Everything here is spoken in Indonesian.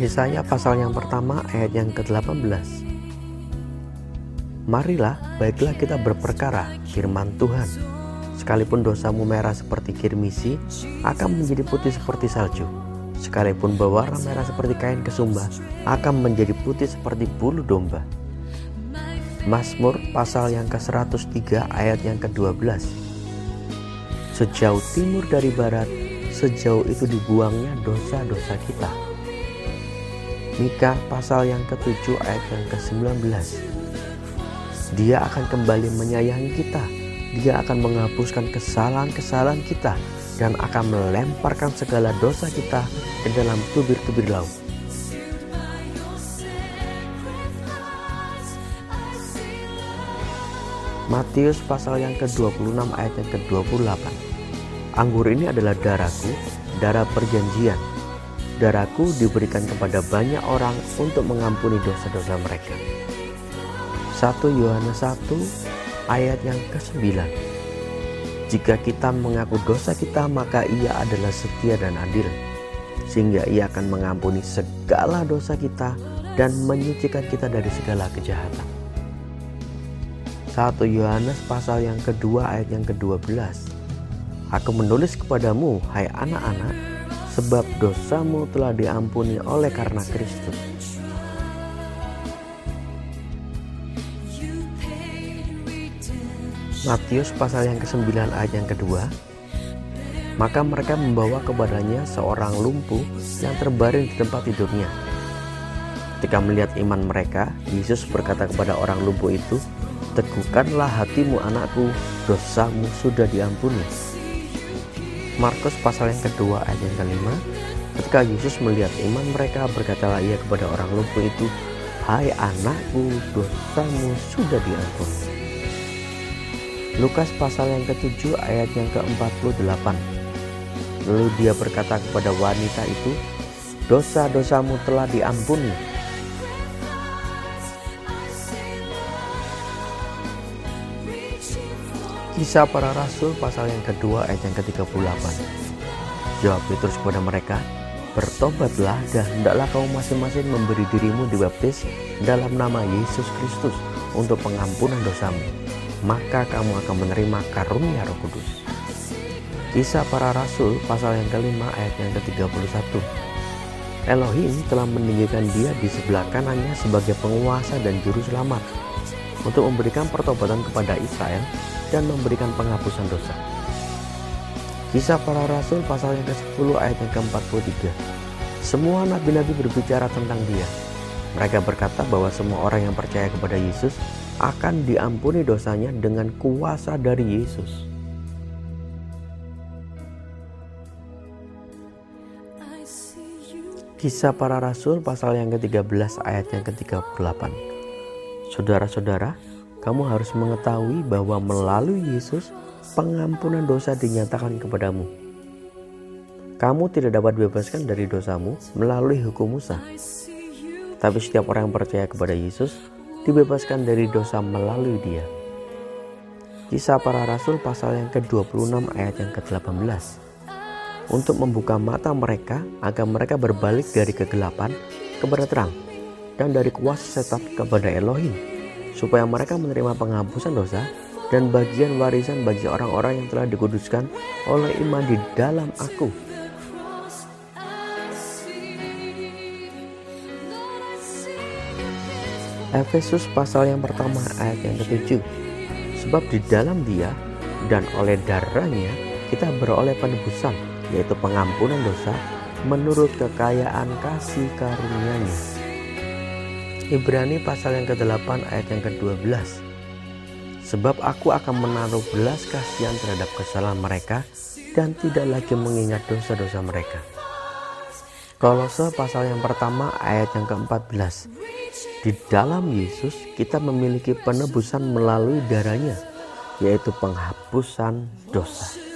Yesaya pasal yang pertama ayat yang ke-18 Marilah, baiklah kita berperkara firman Tuhan. Sekalipun dosamu merah seperti kirmisi akan menjadi putih seperti salju. Sekalipun berwarna merah seperti kain kesumba akan menjadi putih seperti bulu domba. Mazmur pasal yang ke-103 ayat yang ke-12 Sejauh timur dari barat, sejauh itu dibuangnya dosa-dosa kita Mika pasal yang ke-7 ayat yang ke-19. Dia akan kembali menyayangi kita. Dia akan menghapuskan kesalahan-kesalahan kita dan akan melemparkan segala dosa kita ke dalam tubir-tubir laut. Matius pasal yang ke-26 ayat yang ke-28. Anggur ini adalah darahku, darah perjanjian darahku diberikan kepada banyak orang untuk mengampuni dosa-dosa mereka. 1 Yohanes 1 ayat yang ke-9 Jika kita mengaku dosa kita maka ia adalah setia dan adil sehingga ia akan mengampuni segala dosa kita dan menyucikan kita dari segala kejahatan. 1 Yohanes pasal yang kedua ayat yang ke-12 Aku menulis kepadamu hai anak-anak sebab dosamu telah diampuni oleh karena Kristus. Matius pasal yang ke-9 ayat yang kedua Maka mereka membawa kepadanya seorang lumpuh yang terbaring di tempat tidurnya Ketika melihat iman mereka Yesus berkata kepada orang lumpuh itu Teguhkanlah hatimu anakku Dosamu sudah diampuni Markus pasal yang kedua ayat yang kelima. Ketika Yesus melihat iman mereka berkatalah ia kepada orang lumpuh itu Hai anakku dosamu sudah diampuni. Lukas pasal yang ketujuh ayat yang ke-48 Lalu dia berkata kepada wanita itu Dosa-dosamu telah diampuni Kisah para Rasul pasal yang kedua ayat yang ke-38 Jawab Petrus kepada mereka Bertobatlah dan hendaklah kamu masing-masing memberi dirimu dibaptis dalam nama Yesus Kristus untuk pengampunan dosamu maka kamu akan menerima karunia roh kudus. Kisah para Rasul pasal yang kelima ayat yang ke-31 Elohim telah meninggikan dia di sebelah kanannya sebagai penguasa dan juru selamat untuk memberikan pertobatan kepada Israel dan memberikan penghapusan dosa. Kisah para Rasul pasal yang ke-10 ayat yang ke-43. Semua nabi-nabi berbicara tentang dia. Mereka berkata bahwa semua orang yang percaya kepada Yesus akan diampuni dosanya dengan kuasa dari Yesus. Kisah para Rasul pasal yang ke-13 ayat yang ke-38. Saudara-saudara, kamu harus mengetahui bahwa melalui Yesus pengampunan dosa dinyatakan kepadamu. Kamu tidak dapat bebaskan dari dosamu melalui hukum Musa. Tapi setiap orang yang percaya kepada Yesus dibebaskan dari dosa melalui dia. Kisah para Rasul pasal yang ke-26 ayat yang ke-18 Untuk membuka mata mereka agar mereka berbalik dari kegelapan kepada terang dan dari kuasa setan kepada Elohim supaya mereka menerima penghapusan dosa dan bagian warisan bagi orang-orang yang telah dikuduskan oleh iman di dalam aku. Efesus pasal yang pertama ayat yang ketujuh Sebab di dalam dia dan oleh darahnya kita beroleh penebusan yaitu pengampunan dosa menurut kekayaan kasih karunia-Nya. Ibrani pasal yang ke-8 ayat yang ke-12. Sebab aku akan menaruh belas kasihan terhadap kesalahan mereka dan tidak lagi mengingat dosa-dosa mereka. Kolose pasal yang pertama ayat yang ke-14. Di dalam Yesus kita memiliki penebusan melalui darahnya, yaitu penghapusan dosa.